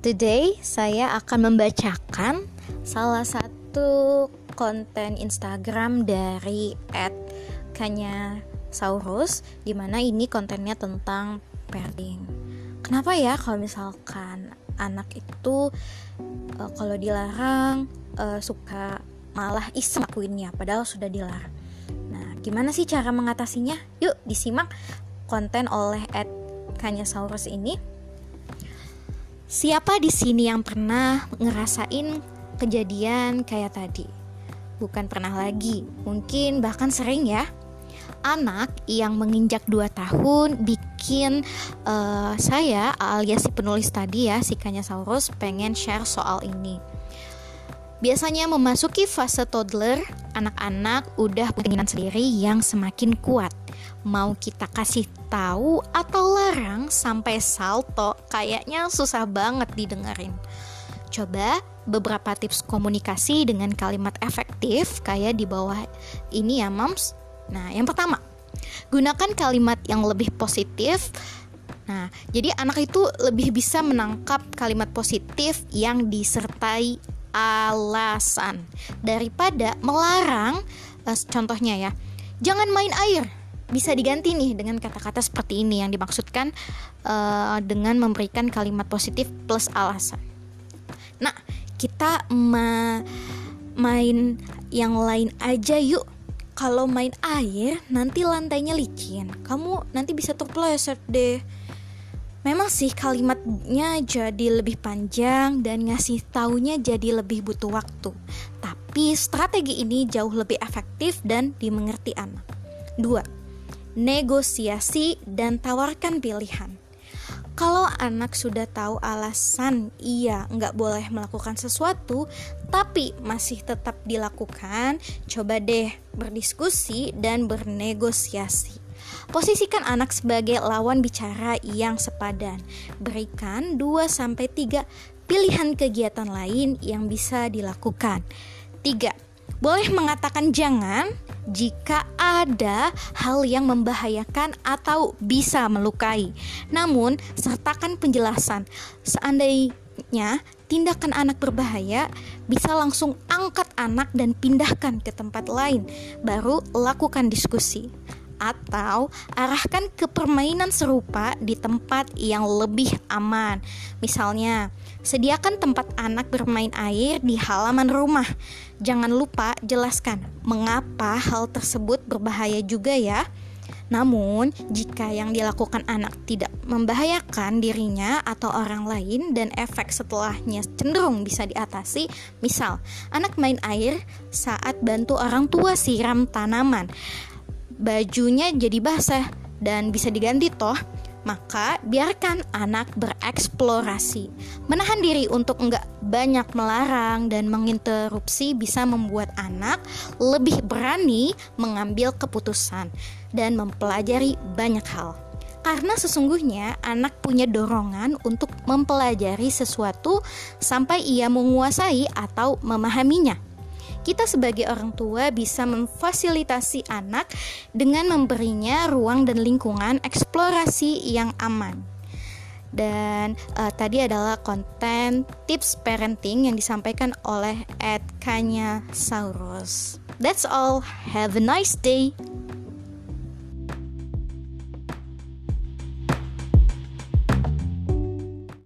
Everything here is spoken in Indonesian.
Today saya akan membacakan salah satu konten Instagram dari @kanya-saurus di mana ini kontennya tentang parenting. Kenapa ya kalau misalkan anak itu uh, kalau dilarang uh, suka malah iseng lakuinnya padahal sudah dilarang. Nah, gimana sih cara mengatasinya? Yuk disimak konten oleh @kanya-saurus ini. Siapa di sini yang pernah ngerasain kejadian kayak tadi? Bukan pernah lagi, mungkin bahkan sering ya. Anak yang menginjak 2 tahun bikin uh, saya alias si penulis tadi ya, si Kanyasaurus pengen share soal ini. Biasanya memasuki fase toddler, anak-anak udah punya sendiri yang semakin kuat. Mau kita kasih tahu atau larang sampai salto, kayaknya susah banget didengerin. Coba beberapa tips komunikasi dengan kalimat efektif kayak di bawah ini ya, Moms. Nah, yang pertama, gunakan kalimat yang lebih positif Nah, jadi anak itu lebih bisa menangkap kalimat positif yang disertai alasan daripada melarang uh, contohnya ya jangan main air. Bisa diganti nih dengan kata-kata seperti ini yang dimaksudkan uh, dengan memberikan kalimat positif plus alasan. Nah kita ma main yang lain aja yuk. Kalau main air nanti lantainya licin. Kamu nanti bisa terpleset deh Memang sih kalimatnya jadi lebih panjang dan ngasih taunya jadi lebih butuh waktu. Tapi strategi ini jauh lebih efektif dan dimengerti anak. 2. Negosiasi dan tawarkan pilihan. Kalau anak sudah tahu alasan ia nggak boleh melakukan sesuatu, tapi masih tetap dilakukan, coba deh berdiskusi dan bernegosiasi. Posisikan anak sebagai lawan bicara yang sepadan. Berikan 2 sampai 3 pilihan kegiatan lain yang bisa dilakukan. 3. Boleh mengatakan jangan jika ada hal yang membahayakan atau bisa melukai. Namun, sertakan penjelasan. Seandainya tindakan anak berbahaya, bisa langsung angkat anak dan pindahkan ke tempat lain. Baru lakukan diskusi atau arahkan ke permainan serupa di tempat yang lebih aman. Misalnya, sediakan tempat anak bermain air di halaman rumah. Jangan lupa jelaskan mengapa hal tersebut berbahaya juga ya. Namun, jika yang dilakukan anak tidak membahayakan dirinya atau orang lain dan efek setelahnya cenderung bisa diatasi, misal anak main air saat bantu orang tua siram tanaman, bajunya jadi basah dan bisa diganti toh maka biarkan anak bereksplorasi. Menahan diri untuk enggak banyak melarang dan menginterupsi bisa membuat anak lebih berani mengambil keputusan dan mempelajari banyak hal. Karena sesungguhnya anak punya dorongan untuk mempelajari sesuatu sampai ia menguasai atau memahaminya kita sebagai orang tua bisa memfasilitasi anak dengan memberinya ruang dan lingkungan eksplorasi yang aman. Dan uh, tadi adalah konten tips parenting yang disampaikan oleh Ed Kanya Saurus. That's all. Have a nice day.